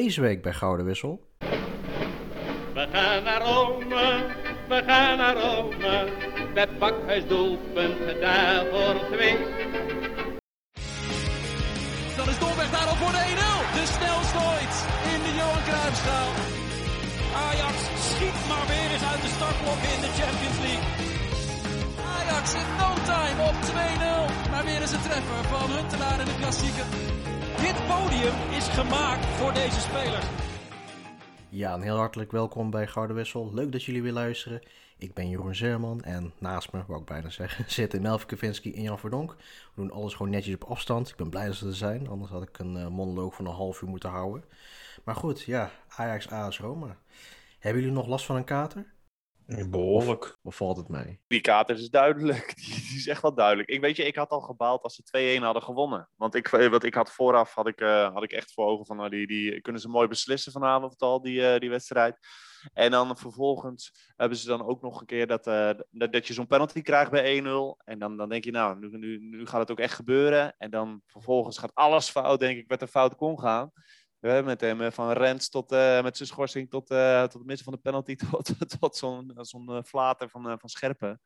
Deze week bij Gouden Wissel. We gaan naar Rome, we gaan naar Rome. Met pakhuis doelpunt gedaan voor twee. Dan is Dolberg daar al voor de 1-0. De snelste ooit in de Johan Cruijffschaal. Ajax schiet maar weer eens uit de startblok in de Champions League. Ajax in no time op 2-0. Maar weer eens een treffer van Huntelaar in de klassieker. Dit podium is gemaakt voor deze speler. Ja, een heel hartelijk welkom bij Gouden Wissel. Leuk dat jullie weer luisteren. Ik ben Jeroen Zerman en naast me, wou ik bijna zeggen, zitten Melvin Kavinski en Jan Verdonk. We doen alles gewoon netjes op afstand. Ik ben blij dat ze er zijn, anders had ik een uh, monoloog van een half uur moeten houden. Maar goed, ja, Ajax, AS Roma. Hebben jullie nog last van een kater? Behoorlijk. Of valt het mee? Die kater is duidelijk. Die, die, is echt wel duidelijk. Ik weet je, ik had al gebaald als ze 2-1 hadden gewonnen. Want ik, wat ik had vooraf, had ik, uh, had ik echt voor ogen van, nou, die, die kunnen ze mooi beslissen vanavond al, die, uh, die wedstrijd. En dan vervolgens hebben ze dan ook nog een keer dat, uh, dat, dat, je zo'n penalty krijgt bij 1-0. En dan, dan denk je, nou, nu, nu, nu gaat het ook echt gebeuren. En dan vervolgens gaat alles fout, denk ik, wat er fout kon gaan. Met hem van Rens tot uh, met zijn schorsing tot, uh, tot het midden van de penalty tot, tot zo'n zo'n uh, flater van, van Scherpen.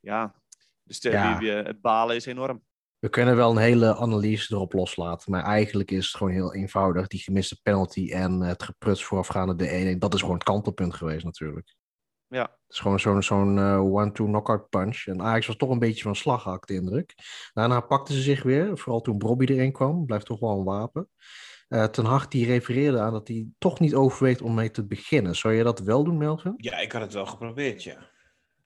Ja, dus de, ja. Die, het balen is enorm. We kunnen wel een hele analyse erop loslaten, maar eigenlijk is het gewoon heel eenvoudig. Die gemiste penalty en het gepruts voorafgaande de 1-1, dat is gewoon het kantelpunt geweest natuurlijk. Ja. Het is gewoon zo'n zo'n one-two knockout punch. En Ajax was toch een beetje van slag, had de indruk. Daarna pakten ze zich weer, vooral toen Bobby erin kwam. Blijft toch wel een wapen. Uh, Ten Hag die refereerde aan dat hij toch niet overweegt om mee te beginnen. Zou je dat wel doen, Melvin? Ja, ik had het wel geprobeerd, ja.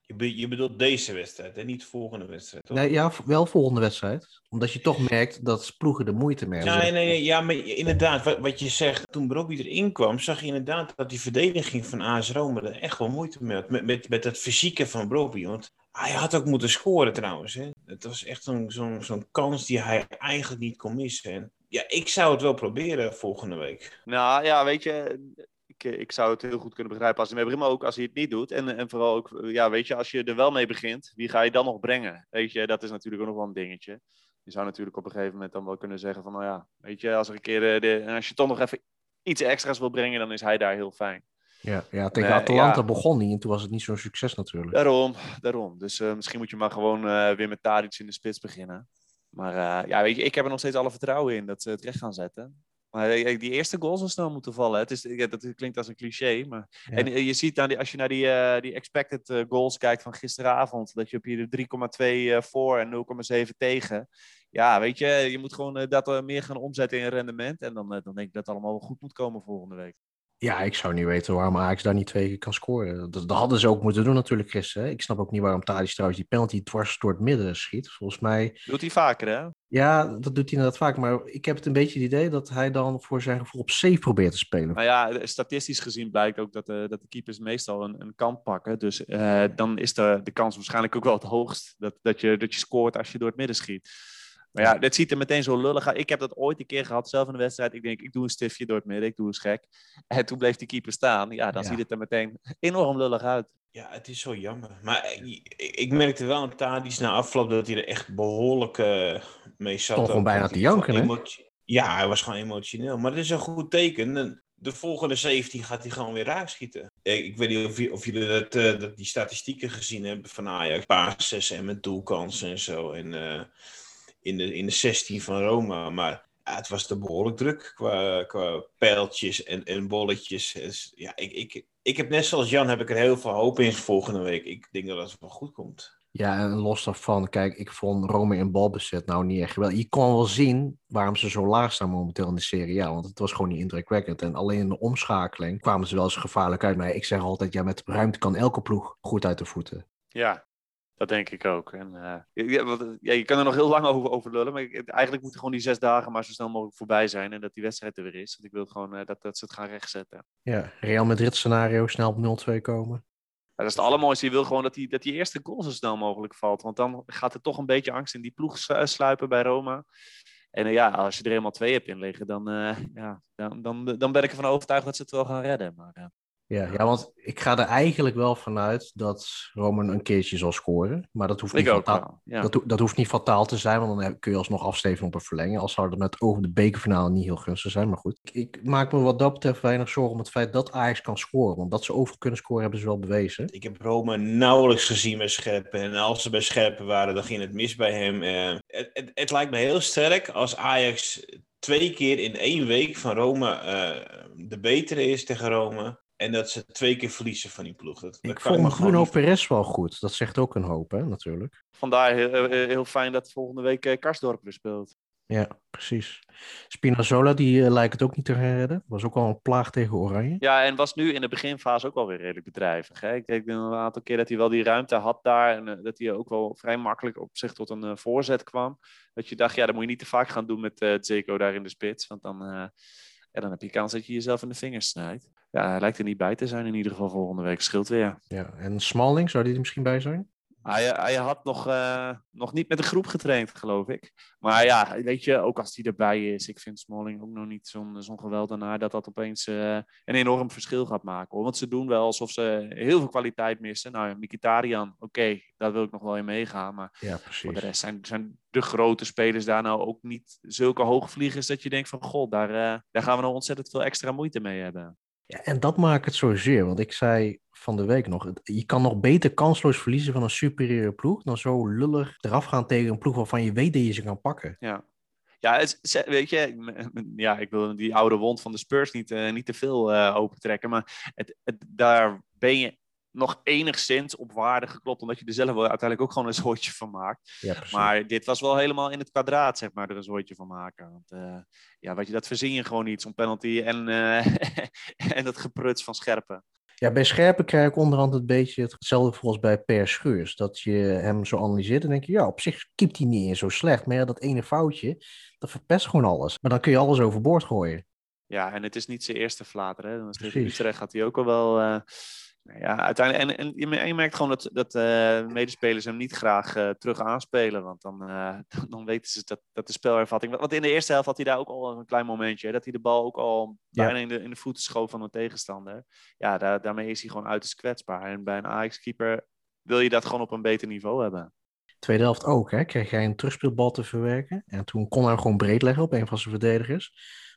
Je, be je bedoelt deze wedstrijd en niet de volgende wedstrijd, toch? Nee, ja, wel volgende wedstrijd. Omdat je toch merkt dat ploegen de moeite mee hebben. Ja, nee, nee, ja, maar inderdaad, wat, wat je zegt, toen Brobby erin kwam, zag je inderdaad dat die verdediging van AS Rome er echt wel moeite mee had. Met, met, met het fysieke van Brobby, want hij had ook moeten scoren trouwens. Hè. Het was echt zo'n zo'n zo'n kans die hij eigenlijk niet kon missen. En ja, ik zou het wel proberen volgende week. Nou ja, weet je, ik, ik zou het heel goed kunnen begrijpen als hij mee begint, maar ook als hij het niet doet. En, en vooral ook, ja, weet je, als je er wel mee begint, wie ga je dan nog brengen? Weet je, dat is natuurlijk ook nog wel een dingetje. Je zou natuurlijk op een gegeven moment dan wel kunnen zeggen van, nou ja, weet je, als er een keer, de, de, en als je toch nog even iets extra's wil brengen, dan is hij daar heel fijn. Ja, ja tegen uh, Atalanta ja. begon hij en toen was het niet zo'n succes natuurlijk. Daarom, daarom. Dus uh, misschien moet je maar gewoon uh, weer met Tadic in de spits beginnen. Maar uh, ja, weet je, ik heb er nog steeds alle vertrouwen in dat ze het recht gaan zetten. Maar die eerste goal zal snel moeten vallen. Het is, ja, dat klinkt als een cliché. Maar... Ja. En je ziet dan, als je naar die, uh, die expected goals kijkt van gisteravond, dat je op je 3,2 voor en 0,7 tegen. Ja, weet je, je moet gewoon dat meer gaan omzetten in rendement. En dan, dan denk ik dat het allemaal wel goed moet komen volgende week. Ja, ik zou niet weten waarom Ajax daar niet twee keer kan scoren. Dat, dat hadden ze ook moeten doen natuurlijk, Chris. Hè? Ik snap ook niet waarom Tadic trouwens die penalty dwars door het midden schiet. Volgens mij... Doet hij vaker, hè? Ja, dat doet hij inderdaad vaak. Maar ik heb het een beetje het idee dat hij dan voor zijn gevoel op safe probeert te spelen. Nou ja, statistisch gezien blijkt ook dat de, dat de keepers meestal een, een kant pakken. Dus uh, dan is de, de kans waarschijnlijk ook wel het hoogst dat, dat, je, dat je scoort als je door het midden schiet. Maar ja, dit ziet er meteen zo lullig uit. Ik heb dat ooit een keer gehad, zelf in de wedstrijd. Ik denk, ik doe een stiftje door het midden, ik doe een gek. En toen bleef die keeper staan. Ja, dan ja. ziet het er meteen enorm lullig uit. Ja, het is zo jammer. Maar ik, ik merkte wel aan Tadis na afloop dat hij er echt behoorlijk uh, mee zat. Toch gewoon bijna te janken, hè? Ja, hij was gewoon emotioneel. Maar dat is een goed teken. De volgende 17 gaat hij gewoon weer raakschieten. Ik weet niet of, of jullie dat, uh, dat die statistieken gezien hebben van Ajax. Passes en met doelkansen en zo. En... Uh, in de, in de 16 van Roma. Maar ja, het was te behoorlijk druk qua, qua pijltjes en, en bolletjes. Dus, ja, ik, ik, ik heb net zoals Jan heb ik er heel veel hoop in volgende week. Ik denk dat het wel goed komt. Ja, en los daarvan, kijk, ik vond Rome in balbezit nou niet echt geweldig. Je kon wel zien waarom ze zo laag staan momenteel in de Serie A, want het was gewoon niet indrukwekkend. En alleen in de omschakeling kwamen ze wel eens gevaarlijk uit. Maar ik zeg altijd, ja, met ruimte kan elke ploeg goed uit de voeten. Ja, dat denk ik ook. En, uh, ja, ja, je kan er nog heel lang over, over lullen, maar ik, eigenlijk moeten gewoon die zes dagen maar zo snel mogelijk voorbij zijn en dat die wedstrijd er weer is. Want ik wil gewoon uh, dat, dat ze het gaan rechtzetten. Ja, Real Madrid scenario, snel op 0-2 komen. Ja, dat is het allermooiste. Je wil gewoon dat die, dat die eerste goal zo snel mogelijk valt. Want dan gaat er toch een beetje angst in die ploeg sluipen bij Roma. En uh, ja, als je er helemaal twee hebt in liggen, dan, ja, dan, dan, dan ben ik ervan overtuigd dat ze het wel gaan redden. Maar, Ja, ja, want ik ga er eigenlijk wel vanuit dat Roman een keertje zal scoren. Maar dat hoeft, niet ook fataal. Ja. dat, ho- dat hoeft niet fataal te zijn, want dan kun je alsnog afsteven op een verlenging. Al zou dat met over de bekerfinale niet heel gunstig zijn, maar goed. Ik, ik maak me wat dat betreft weinig zorgen om het feit dat Ajax kan scoren. Want dat ze over kunnen scoren hebben ze wel bewezen. Ik heb Roma nauwelijks gezien bij Scherpen. En als ze bij Scherpen waren, dan ging het mis bij hem. Eh, het, het, het lijkt me heel sterk als Ajax twee keer in één week van Roma eh, de betere is tegen Roma. En dat ze twee keer verliezen van die ploeg. Dat, Ik me vond gewoon Bruno niet- Perez wel goed. Dat zegt ook een hoop, hè, natuurlijk. Vandaar heel, heel- heel fijn dat volgende week eh, Karsdorp weer speelt. Ja, precies. Spinazzola, die eh, lijkt het ook niet te gaan redden. Was ook al een plaag tegen Oranje. Ja, en was nu in de beginfase ook wel weer redelijk bedrijvig. Hè? Ik denk een aantal keer dat hij wel die ruimte had daar. En eh, dat hij ook wel vrij makkelijk op zich tot een eh, voorzet kwam. Dat je dacht, ja, dat moet je niet te vaak gaan doen met eh Zeko daar in de spits. Want dan, ja, dan heb je kans dat je jezelf in de vingers snijdt. Ja, hij lijkt er niet bij te zijn in ieder geval volgende week. Scheelt weer. Ja, en Smalling, zou die er misschien bij zijn? Hij, hij had nog, eh, nog niet met de groep getraind, geloof ik. Maar ja, weet je, ook als hij erbij is, ik vind Smalling ook nog niet zo'n zo'n geweldenaar dat dat opeens eh, een enorm verschil gaat maken. Hoor. Want ze doen wel alsof ze heel veel kwaliteit missen. Nou ja, Mkhitaryan, oké, daar wil ik nog wel in meegaan. Maar Ja, voor de rest zijn, zijn de grote spelers daar nou ook niet zulke hoogvliegers dat je denkt van, god, daar, eh, daar gaan we nou ontzettend veel extra moeite mee hebben. Ja, en dat maakt het zozeer. Want ik zei van de week nog, je kan nog beter kansloos verliezen van een superieure ploeg dan zo lullig eraf gaan tegen een ploeg waarvan je weet dat je ze kan pakken. Ja. Ja, weet je, ja, ik wil die oude wond van de Spurs niet, eh, niet te veel eh, opentrekken. Maar het, daar ben je nog enigszins op waarde geklopt. Omdat je er zelf wel uiteindelijk ook gewoon een zooitje van maakt. Ja. Maar dit was wel helemaal in het kwadraat, zeg maar, er een zooitje van maken. Want eh, ja, weet je, dat verzin je gewoon niet, zo'n penalty en, eh, en dat gepruts van Scherpen. Ja, bij Scherpen krijg ik onderhand een beetje hetzelfde volgens bij Per Schuurs. Dat je hem zo analyseert en denk je, ja, op zich keept hij niet eens zo slecht. Maar ja, dat ene foutje, dat verpest gewoon alles. Maar dan kun je alles overboord gooien. Ja, en het is niet zijn eerste flater. Hè? Dan is. Utrecht had hij ook al wel. eh, ja, uiteindelijk. En, en je me- en je merkt gewoon dat, dat eh, medespelers hem niet graag eh, terug aanspelen. Want dan, eh, dan weten ze dat, dat de spelervatting. Want in de eerste helft had hij daar ook al een klein momentje. hè, Dat hij de bal ook al Ja. bijna in de, in de voeten schoof van een tegenstander. Ja, daar, daarmee is hij gewoon uiterst kwetsbaar. En bij een Ajax-keeper wil je dat gewoon op een beter niveau hebben. Tweede helft ook, hè, kreeg hij een terugspeelbal te verwerken. En toen kon hij hem gewoon breed leggen op een van zijn verdedigers.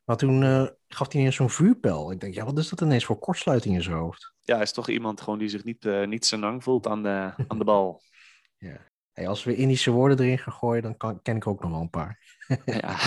Maar toen gaf hij ineens zo'n vuurpijl. Ik denk, ja, wat is dat ineens voor kortsluiting in zijn hoofd? Ja, is toch iemand gewoon die zich niet, eh niet senang voelt aan de, aan de bal. Hey, als we Indische woorden erin gaan gooien, dan kan, ken ik ook nog wel een paar. Ja.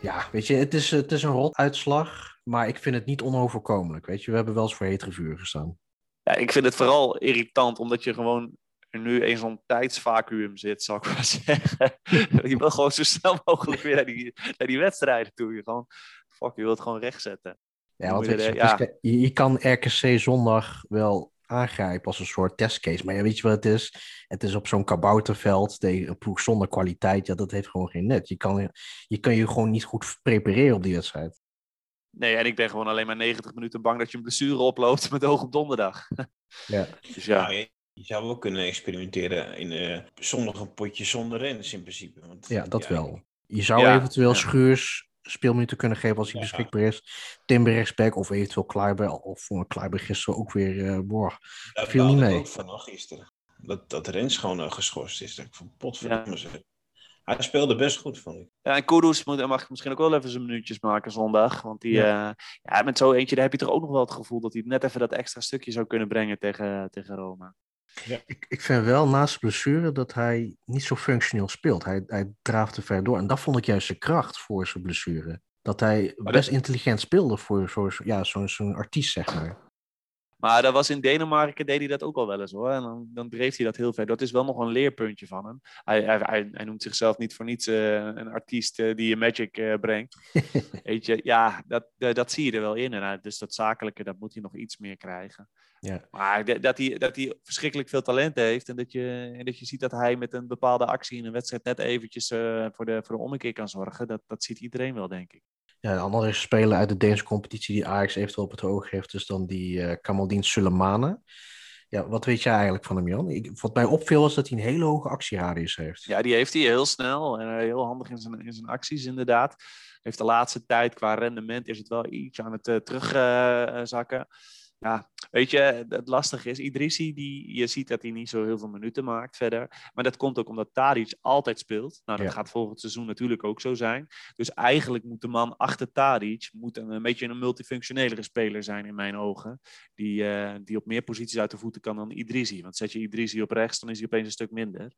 Ja, weet je, het is, het is een rot uitslag, maar ik vind het niet onoverkomelijk. Weet je, we hebben wel eens voor hetere vuur gestaan. Ja, ik vind het vooral irritant omdat je gewoon nu in zo'n tijdsvacuüm zit, zou ik maar zeggen. je wil gewoon zo snel mogelijk weer naar die, naar die wedstrijden toe. Je, gewoon, fuck, je wilt gewoon rechtzetten. Ja, want je er- is- je, je kan RKC zondag wel aangrijpen als een soort testcase. Maar ja, weet je wat het is? Het is op zo'n kabouterveld tegen een ploeg zonder kwaliteit. Ja, dat heeft gewoon geen net. Je kan je, kan je gewoon niet goed prepareren op die wedstrijd. Nee, en ik ben gewoon alleen maar 90 minuten bang dat je een blessure oploopt met oog op donderdag. Ja. Dus ja, Nou, je, zou wel kunnen experimenteren in eh zondag een potje zonder rens in principe. Want, Ja, dat wel. Je zou Ja, eventueel ja. Schuurs speelminuten kunnen geven als hij Ja. beschikbaar is. Timber rechtsback of eventueel Kleiber. Of voor Kleiber gisteren ook weer uh, boor. Daar viel niet ik mee. ook gisteren. Dat, dat Rens gewoon eh, geschorst is. Dat ik van potverdomme zeg. Hij speelde best goed, vond ik. ja en Kudus moet, mag misschien ook wel even zijn minuutjes maken zondag. Want die, ja. ja, met zo eentje daar heb je toch ook nog wel het gevoel dat hij net even dat extra stukje zou kunnen brengen tegen, tegen Roma. Ik, ik vind wel naast de blessure dat hij niet zo functioneel speelt. Hij, hij draaft te ver door. En dat vond ik juist zijn kracht voor zijn blessure. Dat hij best intelligent speelde voor zo'n ja, zo'n zo'n artiest, zeg maar. Maar dat was in Denemarken, deed hij dat ook al wel eens hoor. En dan, dan dreef hij dat heel ver. Dat is wel nog een leerpuntje van hem. Hij, hij, hij, hij noemt zichzelf niet voor niets eh, een artiest eh, die je magic eh, brengt. Weet je, ja, dat, dat, zie je er wel in. En, dus dat zakelijke, dat moet hij nog iets meer krijgen. Ja. Maar dat hij, dat hij verschrikkelijk veel talent heeft. En dat, je, en dat je ziet dat hij met een bepaalde actie in een wedstrijd net eventjes voor, de, voor de ommekeer kan zorgen. Dat, dat ziet iedereen wel, denk ik. Ja, de andere speler uit de Deense competitie die Ajax eventueel op het oog heeft, is dan die eh Kamaldeen Sulemane. Ja, wat weet jij eigenlijk van hem, Jan? Ik, wat mij opviel was dat hij een hele hoge actieradius heeft. Ja, die heeft hij heel snel en eh, heel handig in zijn, in zijn acties inderdaad. Heeft de laatste tijd qua rendement is het wel iets aan het uh, terugzakken. Ja, weet je, het lastige is, Idrissi, die, je ziet dat hij niet zo heel veel minuten maakt verder. Maar dat komt ook omdat Tadic altijd speelt. Nou, dat Ja. gaat volgend seizoen natuurlijk ook zo zijn. Dus eigenlijk moet de man achter Tadic moet een, een beetje een multifunctionelere speler zijn in mijn ogen. Die, eh, die op meer posities uit de voeten kan dan Idrissi. Want zet je Idrissi op rechts, dan is hij opeens een stuk minder.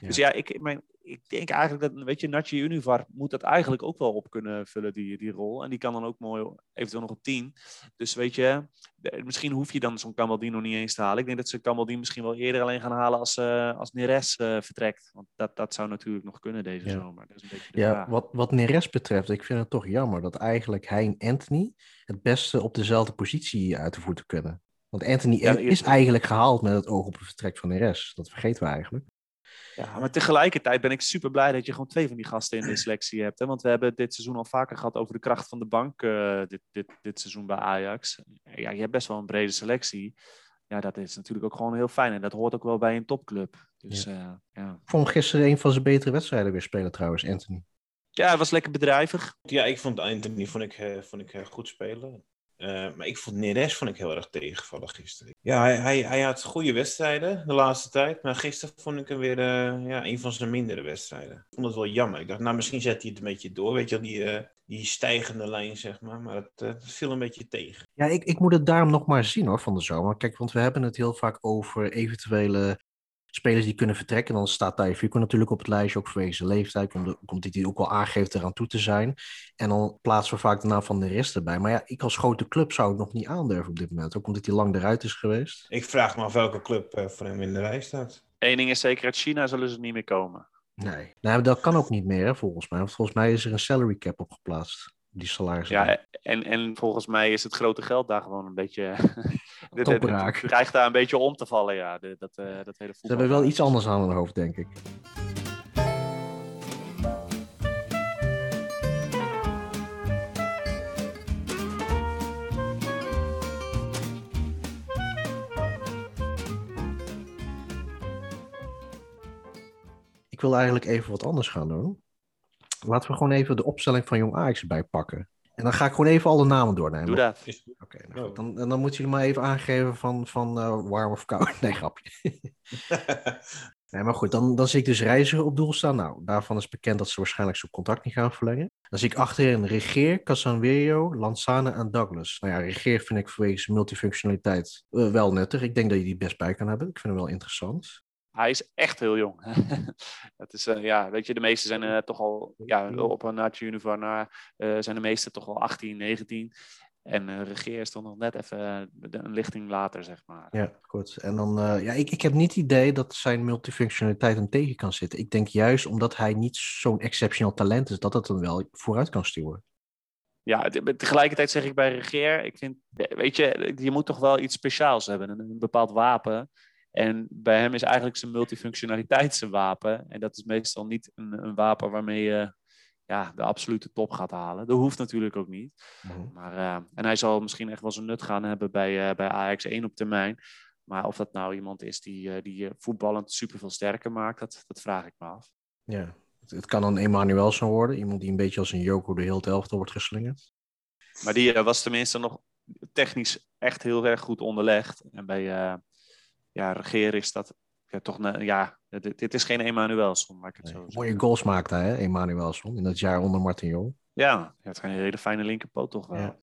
Ja. Dus ja, ik, mijn, ik denk eigenlijk dat, weet je, Natje Univar moet dat eigenlijk ook wel op kunnen vullen, die, die rol. En die kan dan ook mooi eventueel nog op 10. Dus weet je, misschien hoef je dan zo'n Camaldino niet eens te halen. Ik denk dat ze Camaldino misschien wel eerder alleen gaan halen als, eh als Neres eh, vertrekt. Want dat, dat zou natuurlijk nog kunnen deze Ja. zomer. Dat is een beetje de Ja, vraag. wat, wat Neres betreft, ik vind het toch jammer dat eigenlijk hij en Anthony het beste op dezelfde positie uit de voeten kunnen. Want Anthony Ja, is eigenlijk gehaald met het oog op het vertrek van Neres. Dat vergeten we eigenlijk. Ja, maar tegelijkertijd ben ik super blij dat je gewoon twee van die gasten in de selectie hebt. Hè? Want we hebben dit seizoen al vaker gehad over de kracht van de bank eh, dit, dit, dit seizoen bij Ajax. Ja, je hebt best wel een brede selectie. Ja, dat is natuurlijk ook gewoon heel fijn. En dat hoort ook wel bij een topclub. Dus ja, ja. Ik vond gisteren een van zijn betere wedstrijden weer spelen trouwens, Anthony. ja hij was lekker bedrijvig. Ja, ik vond Anthony vond ik, eh, vond ik, eh, goed spelen. Eh, maar ik vond Neres vond ik heel erg tegenvallen gisteren. Ja, hij, hij, had goede wedstrijden de laatste tijd. Maar gisteren vond ik hem weer eh, ja, een van zijn mindere wedstrijden. Ik vond het wel jammer. Ik dacht, nou misschien zet hij het een beetje door. Weet je die, eh, die stijgende lijn, zeg maar. Maar het, het viel een beetje tegen. Ja, ik, ik moet het daarom nog maar zien hoor, van de zomer. Kijk, want we hebben het heel vaak over eventuele spelers die kunnen vertrekken. Dan staat Taifiko natuurlijk op het lijstje, ook vanwege zijn leeftijd. Omdat, hij ook wel aangeeft eraan toe te zijn. En dan plaatsen we vaak de naam van de rest erbij. Maar ja, ik als grote club zou het nog niet aandurven op dit moment. Ook omdat hij lang eruit is geweest. Ik vraag me af welke club eh, voor hem in de rij staat. Eén ding is zeker, uit China zullen ze niet meer komen. Nee. Nou, dat kan ook niet meer, hè, volgens mij. Want volgens mij is er een salary cap op geplaatst. Die salaris. Ja, en, en volgens mij is het grote geld daar gewoon een beetje... Het dreigt daar een beetje om te vallen, ja. De- dat, eh, dat hele Ze hebben wel iets anders aan hun hoofd, denk ik. Ik wil eigenlijk even wat anders gaan doen. Laten we gewoon even de opstelling van Jong Ajax erbij pakken. En dan ga ik gewoon even alle namen doornemen. Doe dat. Oké, nou goed. Dan, dan moeten jullie maar even aangeven van, van eh, warm of koud. Nee, grapje. Nee, maar goed, dan, dan zie ik dus Reiziger op doel staan. Nou, daarvan is bekend dat ze waarschijnlijk zijn contract niet gaan verlengen. Dan zie ik achterin Regeer, Casanverio, Lanzane en Douglas. Nou ja, Regeer vind ik vanwege zijn multifunctionaliteit eh, wel nuttig. Ik denk dat je die best bij kan hebben. Ik vind hem wel interessant. Hij is echt heel jong. dat is, eh, ja, weet je, de meeste zijn eh, toch al ja, op een Natje Univar na, eh, zijn de meeste toch al 18, 19. En Regeer is toch nog net even een lichting later, zeg maar. Ja, goed. En dan, ja, ik, ik heb niet het idee dat zijn multifunctionaliteit hem tegen kan zitten. Ik denk juist omdat hij niet zo'n exceptioneel talent is, dat het hem wel vooruit kan stuwen. Ja, te- tegelijkertijd zeg ik bij Regeer, ik vind, weet je, je moet toch wel iets speciaals hebben, een bepaald wapen. En bij hem is eigenlijk zijn multifunctionaliteit zijn wapen. En dat is meestal niet een, een wapen waarmee je ja, de absolute top gaat halen. Dat hoeft natuurlijk ook niet. Maar, eh, en hij zal misschien echt wel zijn nut gaan hebben bij, eh, bij Ajax 1 op termijn. Maar of dat nou iemand is die, eh, die voetballend superveel sterker maakt, dat, dat vraag ik me af. Ja, het, het kan een Emanuelson worden. Iemand die een beetje als een Joko de hele elftal wordt geslingerd. Maar die was tenminste nog technisch echt heel erg goed onderlegd. En bij eh ja, Regeer is dat ja, toch... ja, dit, dit is geen Emanuelson, ik het Nee, zo mooie goals maakte hij, hè, Emanuelson, in dat jaar onder Martin Jol. Ja, hij heeft een hele fijne linkerpoot toch wel. Ja.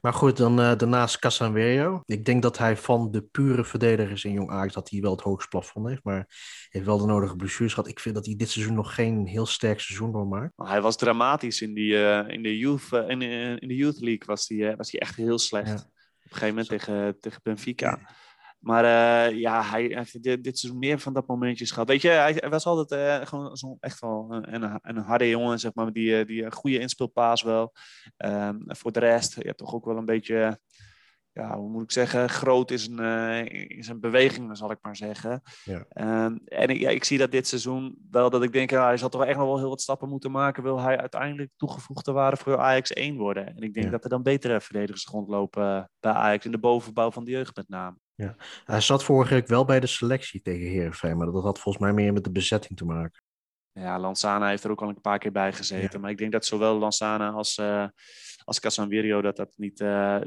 Maar goed, dan eh, daarnaast Casanverio. Ik denk dat hij van de pure verdedigers in Jong Ajax dat hij wel het hoogste plafond heeft. Maar heeft wel de nodige blessures gehad. Ik vind dat hij dit seizoen nog geen heel sterk seizoen doormaakt. Hij was dramatisch in, die, eh, in, de, youth, eh, in, in de Youth League. Was hij, was hij echt heel slecht. Ja. Op een gegeven moment Zo. tegen, tegen Benfica. Maar eh, ja, hij heeft dit, dit seizoen meer van dat momentjes gehad. Weet je, hij, hij was altijd eh, gewoon echt wel een, een, harde jongen, zeg maar. Die, eh, die een goede inspeelpaas wel. Ehm, voor de rest, je hebt toch ook wel een beetje... ja, hoe moet ik zeggen, groot is een, is een beweging, zal ik maar zeggen. Ja. Ehm, en ik, ja, ik zie dat dit seizoen wel dat ik denk, ja, hij zal toch echt nog wel heel wat stappen moeten maken. Wil hij uiteindelijk toegevoegde waarde voor Ajax 1 worden? En ik denk Ja. dat er dan betere verdedigers rondlopen bij Ajax in de bovenbouw van de jeugd met name. Hij zat vorige week wel bij de selectie tegen Heerenveen, maar dat had volgens mij meer met de bezetting te maken. Ja, Lanzana heeft er ook al een paar keer bij gezeten. Maar ik denk dat zowel Lanzana als, eh als Casanvirio dat dat niet... eh,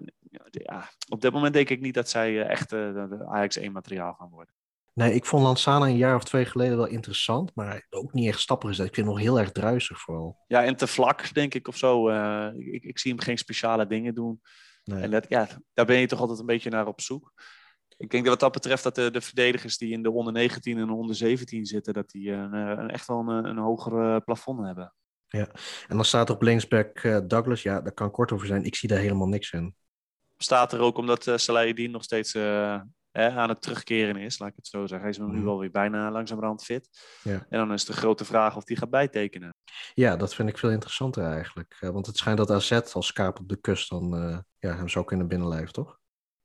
ja, op dit moment denk ik niet dat zij eh, echt de de Ajax 1 materiaal gaan worden. Nee, ik vond Lanzana een jaar of twee geleden wel interessant, maar ook niet echt stappen gezet. Ik vind hem nog heel erg druisig vooral. Ja, en te vlak, denk ik, of zo. Ik, ik zie hem geen speciale dingen doen. Nee. En dat, ja, daar ben je toch altijd een beetje naar op zoek. Ik denk dat wat dat betreft dat de, de verdedigers die in de onder 19 en de onder 17 zitten, dat die een, eh, een, echt wel een, een hoger eh, plafond hebben. En dan staat er op linksback eh, Douglas, ja, daar kan kort over zijn. Ik zie daar helemaal niks in. Staat er ook omdat uh, Salahidin nog steeds eh, aan het terugkeren is, laat ik het zo zeggen. Hij is nu Mhm. wel weer bijna langzamerhand fit. Ja. En dan is de grote vraag of hij gaat bijtekenen. Ja, dat vind ik veel interessanter eigenlijk. Eh, want het schijnt dat AZ als kaap op de kust dan eh, ja, hem zou kunnen binnenlijven, toch?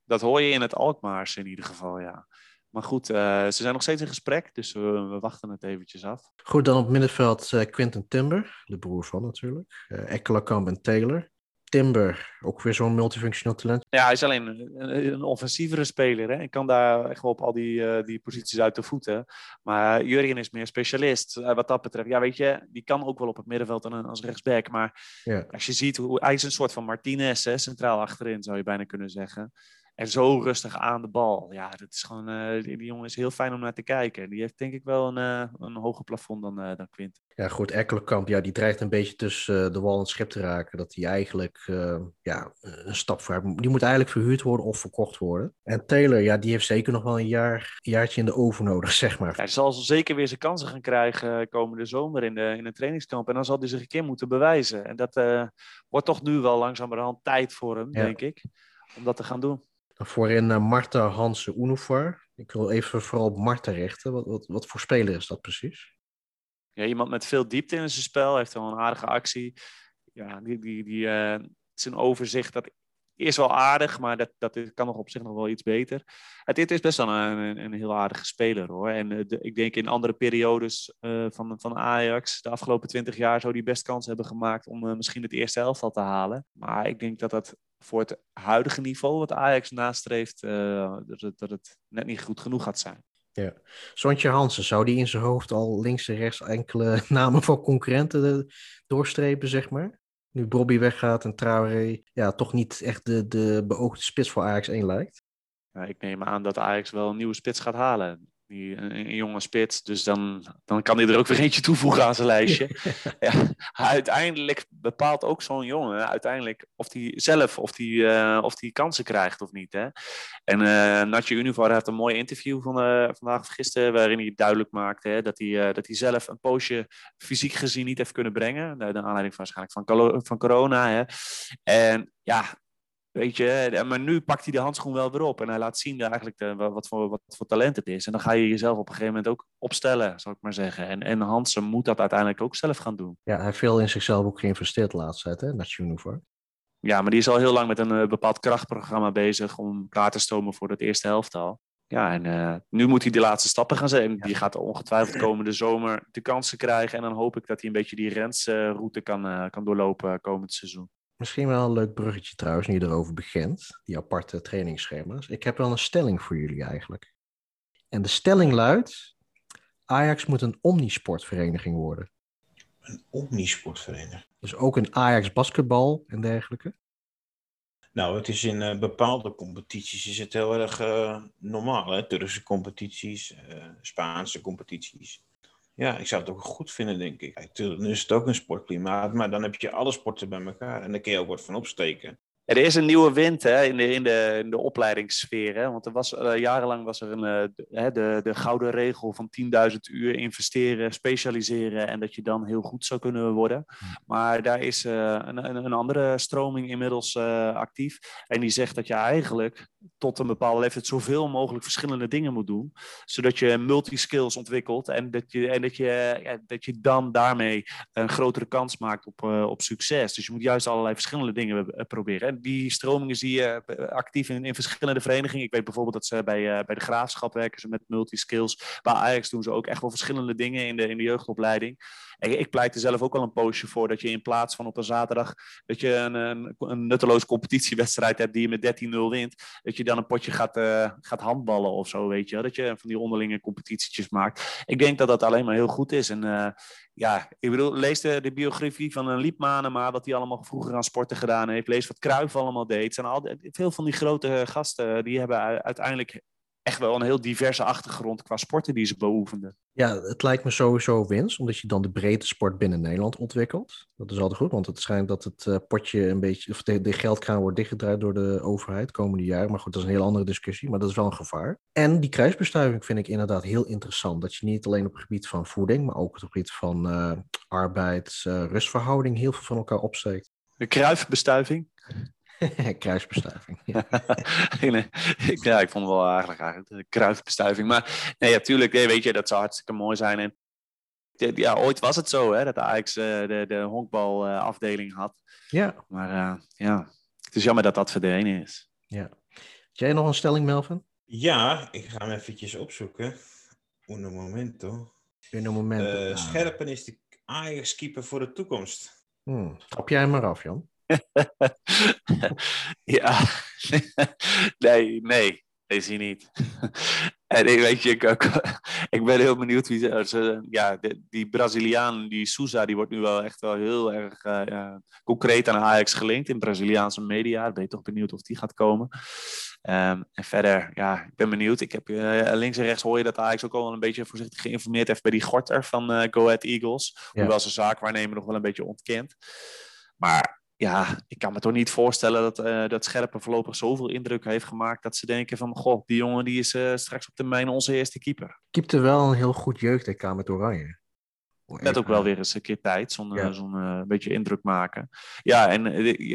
Dat hoor je in het Alkmaars in ieder geval, ja. Maar goed, eh, ze zijn nog steeds in gesprek, dus we, we wachten het eventjes af. Goed, dan op middenveld eh, Quinten Timber, de broer van natuurlijk. Uh, Ekkelenkamp en Taylor. Timber, ook weer zo'n multifunctioneel talent. Ja, hij is alleen een, een, een offensievere speler. Hè? Ik kan daar echt wel op al die, uh, die posities uit de voeten. Maar uh, Jurgen is meer specialist uh, wat dat betreft. Ja, weet je, die kan ook wel op het middenveld en als rechtsback. Maar ja. als je ziet hoe hij is een soort van Martinez, hè? centraal achterin zou je bijna kunnen zeggen. En zo rustig aan de bal. Ja, dat is gewoon, uh, die, die, jongen is heel fijn om naar te kijken. Die heeft denk ik wel een, uh, een hoger plafond dan, uh, dan Quint. Ja, goed. Ekkelenkamp, ja, die dreigt een beetje tussen de wal en het schip te raken. Dat hij eigenlijk ja, een stap voor Die moet eigenlijk verhuurd worden of verkocht worden. En Taylor, ja, die heeft zeker nog wel een, jaar, een jaartje in de oven nodig, zeg maar. Hij zal zeker weer zijn kansen gaan krijgen komende zomer in, de, in een trainingskamp. En dan zal hij zich een keer moeten bewijzen. En dat wordt toch nu wel langzamerhand tijd voor hem, ja. denk ik, om dat te gaan doen. Voorin uh, Marta Hansen Unovar. Ik wil even vooral op Marta richten. Wat, wat, wat voor speler is dat precies? Ja, iemand met veel diepte in zijn spel. Heeft wel een aardige actie. Ja, die, die, die, zijn overzicht, dat is wel aardig, maar dat, dat kan nog op zich nog wel iets beter. Het, is best wel een, een, een, heel aardige speler hoor. En uh, de, ik denk in andere periodes van, van Ajax, de afgelopen twintig jaar, zou die best kans hebben gemaakt om misschien het eerste elftal te halen. Maar ik denk dat dat voor het huidige niveau wat Ajax nastreeft, uh, dat, het, dat het net niet goed genoeg gaat zijn. Ja. Sontje Hansen, zou die in zijn hoofd al links en rechts enkele namen van concurrenten doorstrepen, zeg maar? Nu Bobby weggaat en Traoré ja, toch niet echt de, de beoogde spits voor Ajax 1 lijkt. Ik neem aan dat Ajax wel een nieuwe spits gaat halen. Die, een, een, jonge spits, dus dan, dan kan hij er ook weer eentje toevoegen aan zijn lijstje. ja, uiteindelijk bepaalt ook zo'n jongen uiteindelijk of hij zelf of die, uh, of die kansen krijgt of niet. Hè? En uh, Natje Univar heeft een mooi interview van, uh, vandaag of gisteren, waarin hij duidelijk maakte hè, dat, hij, dat hij zelf een poosje fysiek gezien niet heeft kunnen brengen. Naar de aanleiding van, waarschijnlijk van, van corona. Hè? En ja, Weet je, maar nu pakt hij de handschoen wel weer op en hij laat zien eigenlijk de, wat, voor, wat voor talent het is. En dan ga je jezelf op een gegeven moment ook opstellen, zou ik maar zeggen. En, en Hansen moet dat uiteindelijk ook zelf gaan doen. Ja, hij heeft veel in zichzelf ook geïnvesteerd tijd, hè, Natje Ja, maar die is al heel lang met een uh, bepaald krachtprogramma bezig om klaar te stomen voor het eerste helftal. Ja, en uh, nu moet hij de laatste stappen gaan zetten. Die gaat ongetwijfeld komende zomer de kansen krijgen. En dan hoop ik dat hij een beetje die rensroute kan, uh, kan doorlopen komend seizoen. Misschien wel een leuk bruggetje trouwens, nu je erover begint. Die aparte trainingsschema's. Ik heb wel een stelling voor jullie eigenlijk. En de stelling luidt... Ajax moet een omnisportvereniging worden. Een omnisportvereniging? Dus ook een Ajax basketbal en dergelijke? Nou, het is in uh, bepaalde competities is het heel erg uh, normaal. Hè? Turkse competities, uh, Spaanse competities. Ja, ik zou het ook goed vinden, denk ik. Kijk, nu is het ook een sportklimaat, maar dan heb je alle sporten bij elkaar. En daar kun je ook wat van opsteken. Er is een nieuwe wind hè, in, de, in, de, in de opleidingssfeer. Hè? Want er was, uh, jarenlang was er een, uh, de, de, de gouden regel van 10.000 uur investeren, specialiseren en dat je dan heel goed zou kunnen worden. Maar daar is uh, een, een, een, andere stroming inmiddels actief. En die zegt dat je eigenlijk tot een bepaalde leeftijd zoveel mogelijk verschillende dingen moet doen. Zodat je multiskills ontwikkelt en dat je, en dat je, dat je dan daarmee een grotere kans maakt op, uh, op succes. Dus je moet juist allerlei verschillende dingen uh, proberen. En die stromingen zie je uh, actief in, in verschillende verenigingen. Ik weet bijvoorbeeld dat ze bij, bij de graafschap werken ze met multiskills. Bij Ajax doen ze ook echt wel verschillende dingen in de, in de jeugdopleiding. Ik pleit er zelf ook al een poosje voor dat je in plaats van op een zaterdag dat je een, een, nutteloze competitiewedstrijd hebt die je met 13-0 wint, dat je dan een potje gaat, uh, gaat handballen of zo, weet je. Dat je van die onderlinge competitietjes maakt. Ik denk dat dat alleen maar heel goed is. En uh, ja, ik bedoel, lees de, biografie van een Liepmanen, maar wat hij allemaal vroeger aan sporten gedaan heeft. Lees wat Kruif allemaal deed. zijn al, veel van die grote gasten, die hebben uiteindelijk echt wel een heel diverse achtergrond qua sporten die ze beoefenden. Ja, het lijkt me sowieso winst, omdat je dan de breedte sport binnen Nederland ontwikkelt. Dat is altijd goed, want het schijnt dat het uh, potje een beetje, of de, de geldkraan wordt dichtgedraaid door de overheid komende jaren. Maar goed, dat is een heel andere discussie, maar dat is wel een gevaar. En die kruisbestuiving vind ik inderdaad heel interessant. Dat je niet alleen op het gebied van voeding, maar ook op het gebied van uh, arbeids, uh, rustverhouding heel veel van elkaar opsteekt. De kruisbestuiving? Kruisbestuiving. Ja. ja, ik vond het wel eigenlijk, eigenlijk de kruisbestuiving. Maar nee, natuurlijk, nee, weet je, dat zou hartstikke mooi zijn. En ja, ooit was het zo, hè, dat de Ajax uh, de, de honkbalafdeling had. Ja. Maar uh, ja, het is jammer dat dat verdwenen is. Ja. Heb jij nog een stelling, Melvin? Ja, ik ga hem eventjes opzoeken. Un momento. Un momento. Uh, Scherpen is de Ajax-keeper voor de toekomst. Hmm. Trap jij hem maar af, Jan? ja, nee, nee, is hij niet. en ik weet je, ik, ik, ben heel benieuwd wie ze, ja, die Braziliaan, die Souza, die wordt nu wel echt wel heel erg uh, ja, concreet aan Ajax gelinkt in Braziliaanse media. Ik ben je toch benieuwd of die gaat komen. Um, en verder, ja, ik ben benieuwd. Ik heb uh, links en rechts hoor je dat Ajax ook al een beetje voorzichtig geïnformeerd heeft bij die Gorter van uh, Go Ahead Eagles. Ja. Hoewel zijn zaakwaarnemer nog wel een beetje ontkent. Maar ja, ik kan me toch niet voorstellen dat, uh, dat Scherpen voorlopig zoveel indruk heeft gemaakt dat ze denken van, goh, die jongen die is uh, straks op termijn onze eerste keeper. Keepte wel een heel goed jeugd met Oranje. Net ook wel weer eens een keer tijd, zo'n ja. zo uh, beetje indruk maken. Ja, en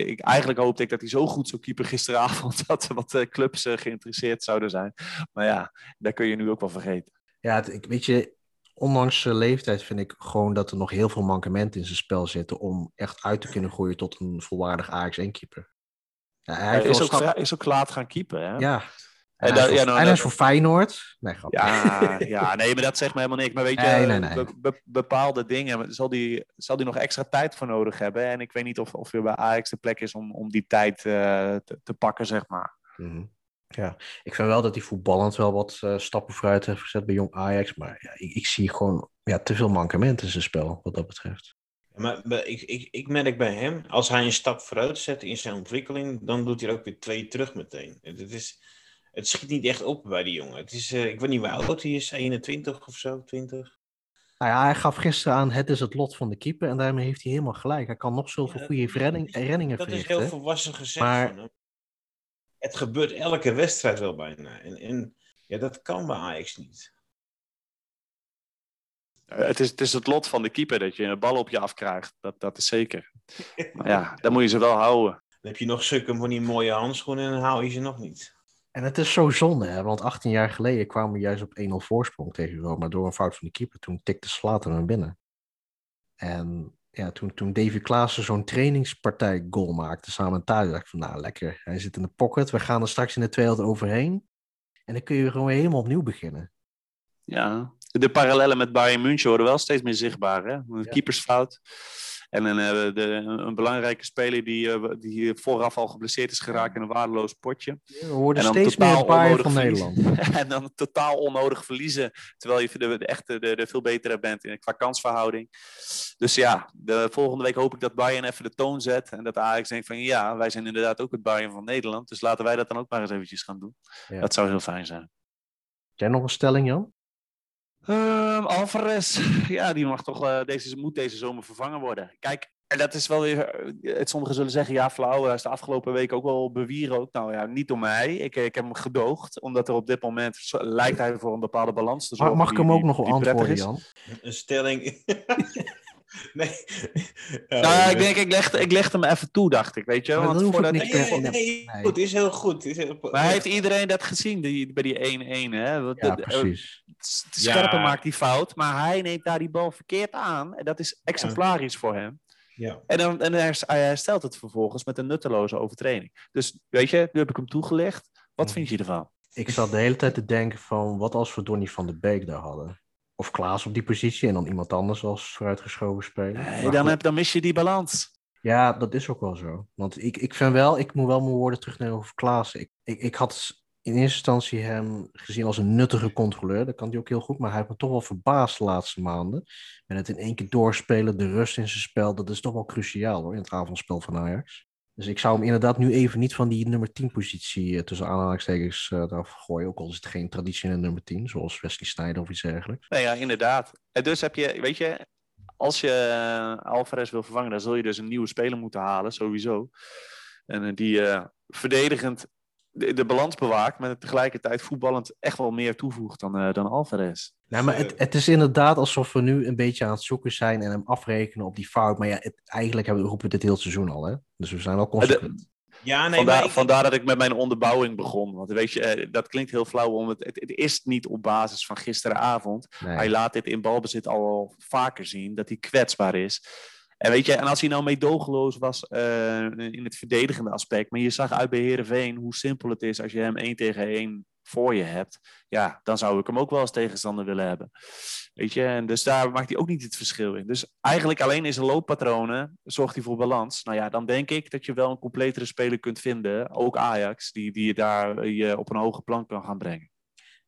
ik, eigenlijk hoopte ik dat hij zo goed zou keeper gisteravond, dat er wat clubs geïnteresseerd zouden zijn. Maar ja, daar kun je nu ook wel vergeten. Ja, het, ik, weet je, ondanks zijn leeftijd vind ik gewoon dat er nog heel veel mankementen in zijn spel zitten om echt uit te kunnen groeien tot een volwaardig Ajax-1-keeper. Ja, hij, hij is, ook, stap... is ook laat gaan keeper, hè? Ja. En, en, hij, is, ja, nou, is voor Feyenoord. Nee, ja, ja, nee, maar dat zegt me helemaal niks. Maar weet je, nee, nee, nee. Be, be, bepaalde dingen zal die, zal die nog extra tijd voor nodig hebben. En ik weet niet of, of er bij Ajax de plek is om, om die tijd uh, te, te, pakken, zeg maar. Mm -hmm. Ja, ik vind wel dat hij voetballend wel wat uh, stappen vooruit heeft gezet bij Jong Ajax. Maar ja, ik, ik, zie gewoon ja, te veel mankementen in zijn spel, wat dat betreft. Maar, maar ik, ik, ik merk bij hem, als hij een stap vooruit zet in zijn ontwikkeling, dan doet hij er ook weer twee terug meteen. Het, is, het schiet niet echt op bij die jongen. Het is, uh, ik weet niet hoe oud hij is, 21 of zo, 20. Nou ja, hij gaf gisteren aan, het is het lot van de keeper. En daarmee heeft hij helemaal gelijk. Hij kan nog zoveel ja, goede redding, reddingen Dat verrichten. is heel volwassen gezegd maar, van hem het gebeurt elke wedstrijd wel bijna. En, en ja, dat kan bij Ajax niet. Het is, het is het lot van de keeper dat je een bal op je afkrijgt. Dat, dat is zeker. Maar ja, dan moet je ze wel houden. Dan heb je nog zulke van die mooie handschoenen en dan hou je ze nog niet. En het is zo zonde, hè? want 18 jaar geleden kwamen we juist op 1-0 voorsprong tegen Roma door een fout van de keeper. Toen tikte Slater hem binnen. En ja, toen, toen Davy Klaassen zo'n trainingspartij goal maakte samen thuis, dacht ik van nou lekker, hij zit in de pocket, we gaan er straks in de 200 overheen. En dan kun je gewoon weer helemaal opnieuw beginnen. Ja, de parallellen met Bayern München worden wel steeds meer zichtbaar. Hè? Een ja. keepersfout. En een, uh, de, een belangrijke speler die, uh, die vooraf al geblesseerd is geraakt in een waardeloos potje. We worden steeds meer van Nederland. en dan totaal onnodig verliezen. Terwijl je de, de echte de, de veel betere bent in, qua kansverhouding. Dus ja, de volgende week hoop ik dat Bayern even de toon zet. En dat Ajax denkt van ja, wij zijn inderdaad ook het Bayern van Nederland. Dus laten wij dat dan ook maar eens eventjes gaan doen. Ja. Dat zou heel fijn zijn. Jij nog een stelling, Jan? Uh, Alvarez, ja, die mag toch, uh, deze, moet deze zomer vervangen worden. Kijk, en dat is wel weer, het, sommigen zullen zeggen, ja flauw, hij is de afgelopen week ook wel bewierookt. Nou ja, niet door mij, ik, ik heb hem gedoogd, omdat er op dit moment lijkt hij voor een bepaalde balans te zorgen. Mag, mag ik hem ook nog wel antwoorden, Jan? Een stelling... Nee. Nou ik denk, ik legde, ik legde hem even toe, dacht ik, weet je. Maar Want voordat ik- Nee, nee, Nee. goed, is heel goed. Is heel... Maar heeft iedereen dat gezien die, bij die 1-1, hè? Want Ja, de- de- precies. de Scherpen Ja. maakt die fout, maar hij neemt daar die bal verkeerd aan. En dat is exemplarisch voor hem. Ja. En, dan, en hij herst- hij herstelt het vervolgens met een nutteloze overtreding. Dus weet je, nu heb ik hem toegelegd. Wat vind je ervan? Ik zat de hele tijd te denken van, wat als we Donny van de Beek daar hadden? Of Klaas op die positie en dan iemand anders als vooruitgeschoven speler. Nee, dan, heb, dan mis je die balans. Ja, dat is ook wel zo. Want ik, ik vind wel, ik moet wel mijn woorden terugnemen over Klaas. Ik, ik, ik had in eerste instantie hem gezien als een nuttige controleur. Dat kan hij ook heel goed. Maar hij heeft me toch wel verbaasd de laatste maanden. En het in één keer doorspelen, de rust in zijn spel, dat is toch wel cruciaal hoor, in het avondspel van Ajax. Dus ik zou hem inderdaad nu even niet van die nummer 10 positie eh, tussen aanhalingstekens eh eraf gooien. Ook al is het geen traditionele nummer 10, zoals Wesley Sneijder of iets dergelijks. Nee, ja, inderdaad. En dus heb je, weet je, als je eh, Alvarez wil vervangen, dan zul je dus een nieuwe speler moeten halen, sowieso. En die verdedigend de, de balans bewaakt, maar tegelijkertijd voetballend echt wel meer toevoegt dan, eh, dan Alvarez. Nou, maar het, het is inderdaad alsof we nu een beetje aan het zoeken zijn en hem afrekenen op die fout. Maar ja, het, eigenlijk hebben we roepen dit heel seizoen al, hè? Dus we zijn wel consequent. Ja, nee, vandaar, ik- vandaar dat ik met mijn onderbouwing begon. Want weet je, eh, dat klinkt heel flauw, om het, het, het is niet op basis van gisteravond. Nee. Hij laat dit in balbezit al wel vaker zien, dat hij kwetsbaar is. En weet je, en als hij nou meedogenloos was eh, in het verdedigende aspect, maar je zag uit bij Heerenveen hoe simpel het is als je hem één tegen één voor je hebt, ja, dan zou ik hem ook wel als tegenstander willen hebben. Weet je, en dus daar maakt hij ook niet het verschil in. Dus eigenlijk alleen in zijn looppatronen zorgt hij voor balans. Nou ja, dan denk ik dat je wel een completere speler kunt vinden, ook Ajax, die, die je daar je op een hoge plan kan gaan brengen.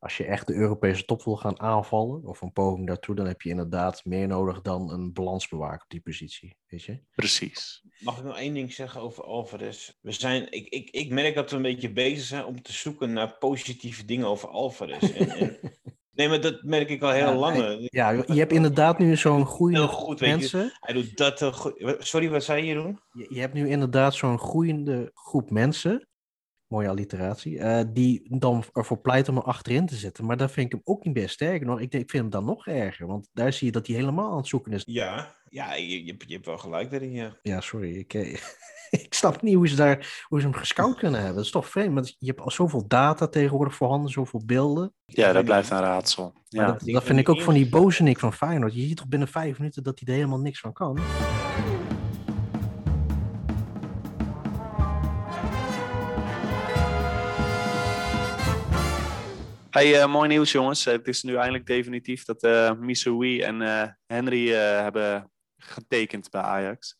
Als je echt de Europese top wil gaan aanvallen, of een poging daartoe, dan heb je inderdaad meer nodig dan een balansbewaker op die positie. Weet je? Precies. Mag ik nog één ding zeggen over Alvarez? We zijn, ik, ik, ik merk dat we een beetje bezig zijn om te zoeken naar positieve dingen over Alvarez. En, en- nee, maar dat merk ik al heel Ja, lang. Ja, je hebt inderdaad nu zo'n groeiende Heel groep goed, weet je. mensen. Hij doet dat heel goed. Sorry, wat zei je, Jeroen? Je, je hebt nu inderdaad zo'n groeiende groep mensen. Mooie alliteratie. eh, die dan ervoor pleiten om hem achterin te zetten. Maar daar vind ik hem ook niet best sterker nog. Ik, denk, ik vind hem dan nog erger. Want daar zie je dat hij helemaal aan het zoeken is. Ja, ja je, je, hebt- je hebt wel gelijk daarin, ja. Ja, sorry. Ik, eh, ik snap niet hoe ze, daar, hoe ze hem gescout kunnen hebben. Dat is toch vreemd. Maar je hebt al zoveel data tegenwoordig voorhanden, zoveel beelden. Ja, dat blijft een raadsel. Ja. dat, dat vind ik ook van die bozenik van Feyenoord. Je ziet toch binnen vijf minuten dat hij er helemaal niks van kan. Hey, eh, mooi nieuws jongens. Eh, Het is nu eindelijk definitief dat eh Missouri en Henry hebben getekend bij Ajax.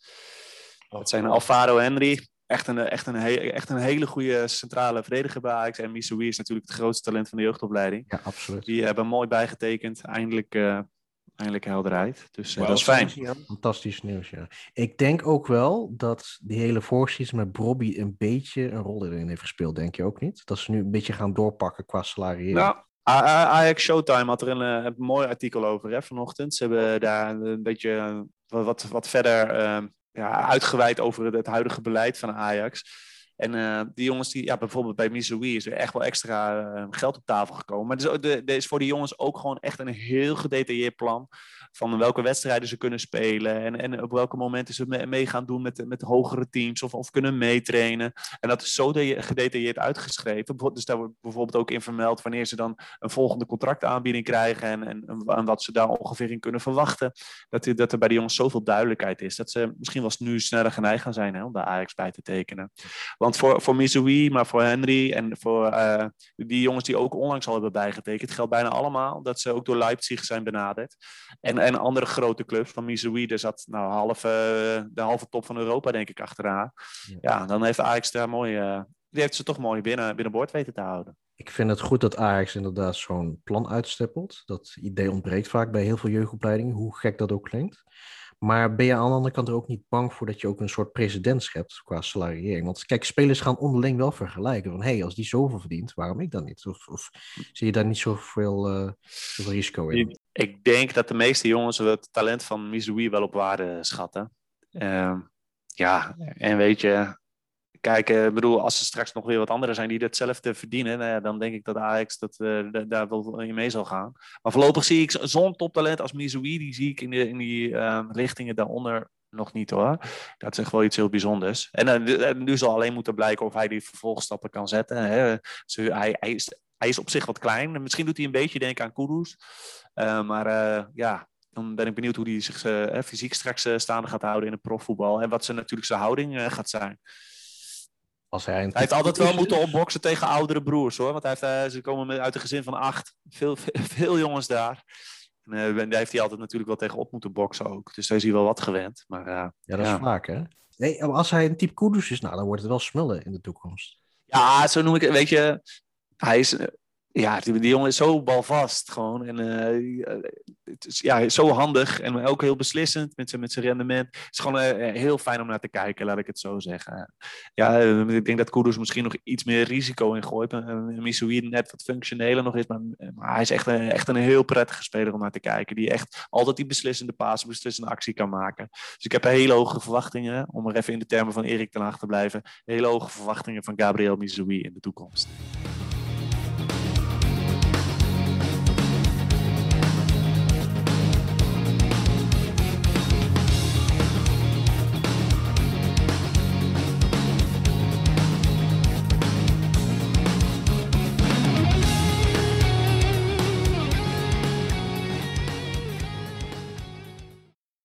Het zijn Alvaro Henry, echt een, echt, een he- echt een hele goede centrale verdediger bij Ajax. En Missouri is natuurlijk het grootste talent van de jeugdopleiding. Ja, absoluut. Die hebben mooi bijgetekend. Eindelijk, eindelijk helderheid. Dus eh, dat is fijn. Fantastisch nieuws, ja. Ik denk ook wel dat die hele voorseason met Bobby een beetje een rol erin heeft gespeeld, denk je ook niet? Dat ze nu een beetje gaan doorpakken qua salariëring. Nou, Ajax Showtime had er een, eh, een mooi artikel over hè, vanochtend. Ze hebben daar een beetje eh, wat, wat, wat verder eh, ja, uitgeweid over het, het huidige beleid van Ajax. En eh, die jongens, die, ja, bijvoorbeeld bij Missouri is er echt wel extra eh, geld op tafel gekomen. Maar er is, er- is voor die jongens ook gewoon echt een heel gedetailleerd plan van welke wedstrijden ze kunnen spelen en, en op welke momenten ze me- mee gaan doen met, met hogere teams of, of kunnen meetrainen. En dat is zo de- gedetailleerd uitgeschreven. Dus daar wordt bijvoorbeeld ook in vermeld wanneer ze dan een volgende contractaanbieding krijgen en, en, en wat ze daar ongeveer in kunnen verwachten. Dat, er- dat er bij de jongens zoveel duidelijkheid is. Dat ze misschien wel nu sneller geneigd gaan zijn hè, om bij Ajax bij te tekenen. Want voor, voor Missouri, maar voor Henry en voor eh, die jongens die ook onlangs al hebben bijgetekend, geldt bijna allemaal dat ze ook door Leipzig zijn benaderd. En, en andere grote clubs van Missouri, er zat nou half, eh, de halve top van Europa denk ik achteraan. Ja. Ja, dan heeft Ajax daar mooi, eh, die heeft ze toch mooi binnen, binnenboord weten te houden. Ik vind het goed dat Ajax inderdaad zo'n plan uitstippelt. Dat idee ontbreekt vaak bij heel veel jeugdopleidingen, hoe gek dat ook klinkt. Maar ben je aan de andere kant er ook niet bang voor dat je ook een soort precedent schept qua salariering? Want kijk, spelers gaan onderling wel vergelijken. Van hé, hey, als die zoveel verdient, waarom ik dan niet? Of, zie je daar niet zoveel, eh risico in? Ik denk dat de meeste jongens het talent van Missouri wel op waarde schatten. Ehm, ja, en weet je, kijk, bedoel, als er straks nog weer wat anderen zijn die datzelfde verdienen, nou ja, dan denk ik dat Ajax dat, uh, daar wel in mee zal gaan. Maar voorlopig zie ik zo'n toptalent als Mizoui, die zie ik in, in die uh, richtingen daaronder nog niet hoor. Dat is echt wel iets heel bijzonders. En uh, nu zal alleen moeten blijken of hij die vervolgstappen kan zetten. Hè. Hij, is, op zich wat klein. Misschien doet hij een beetje denken aan Kudus. maar ja, dan ben ik benieuwd hoe hij zich fysiek straks staande gaat houden in het profvoetbal. En wat zijn natuurlijk zijn houding gaat zijn. Als hij, hij heeft altijd wel moeten opboksen tegen oudere broers hoor. Want hij heeft, ze komen uit een gezin van acht. Veel, veel, veel jongens daar. En daar heeft hij altijd natuurlijk wel tegen op moeten boksen ook. Dus daar is hij wel wat gewend. Maar, ja, dat is vaak hè. Nee, als hij een type Kudus is, nou, dan wordt het wel smullen in de toekomst. Ja, zo noem ik het. Weet je, hij is ja, die, jongen is zo balvast gewoon. En uh, het is ja, zo handig en ook heel beslissend met zijn, met zijn rendement. Het is gewoon uh, heel fijn om naar te kijken, laat ik het zo zeggen. Ja, ik denk dat Kudus misschien nog iets meer risico in gooit. Net wat functioneler nog is. Maar, maar, hij is echt een, echt een heel prettige speler om naar te kijken. Die echt altijd die beslissende paas, beslissende actie kan maken. Dus ik heb hele hoge verwachtingen, om er even in de termen van Erik ten Laag te blijven. Hele hoge verwachtingen van Gabriel Missouri in de toekomst.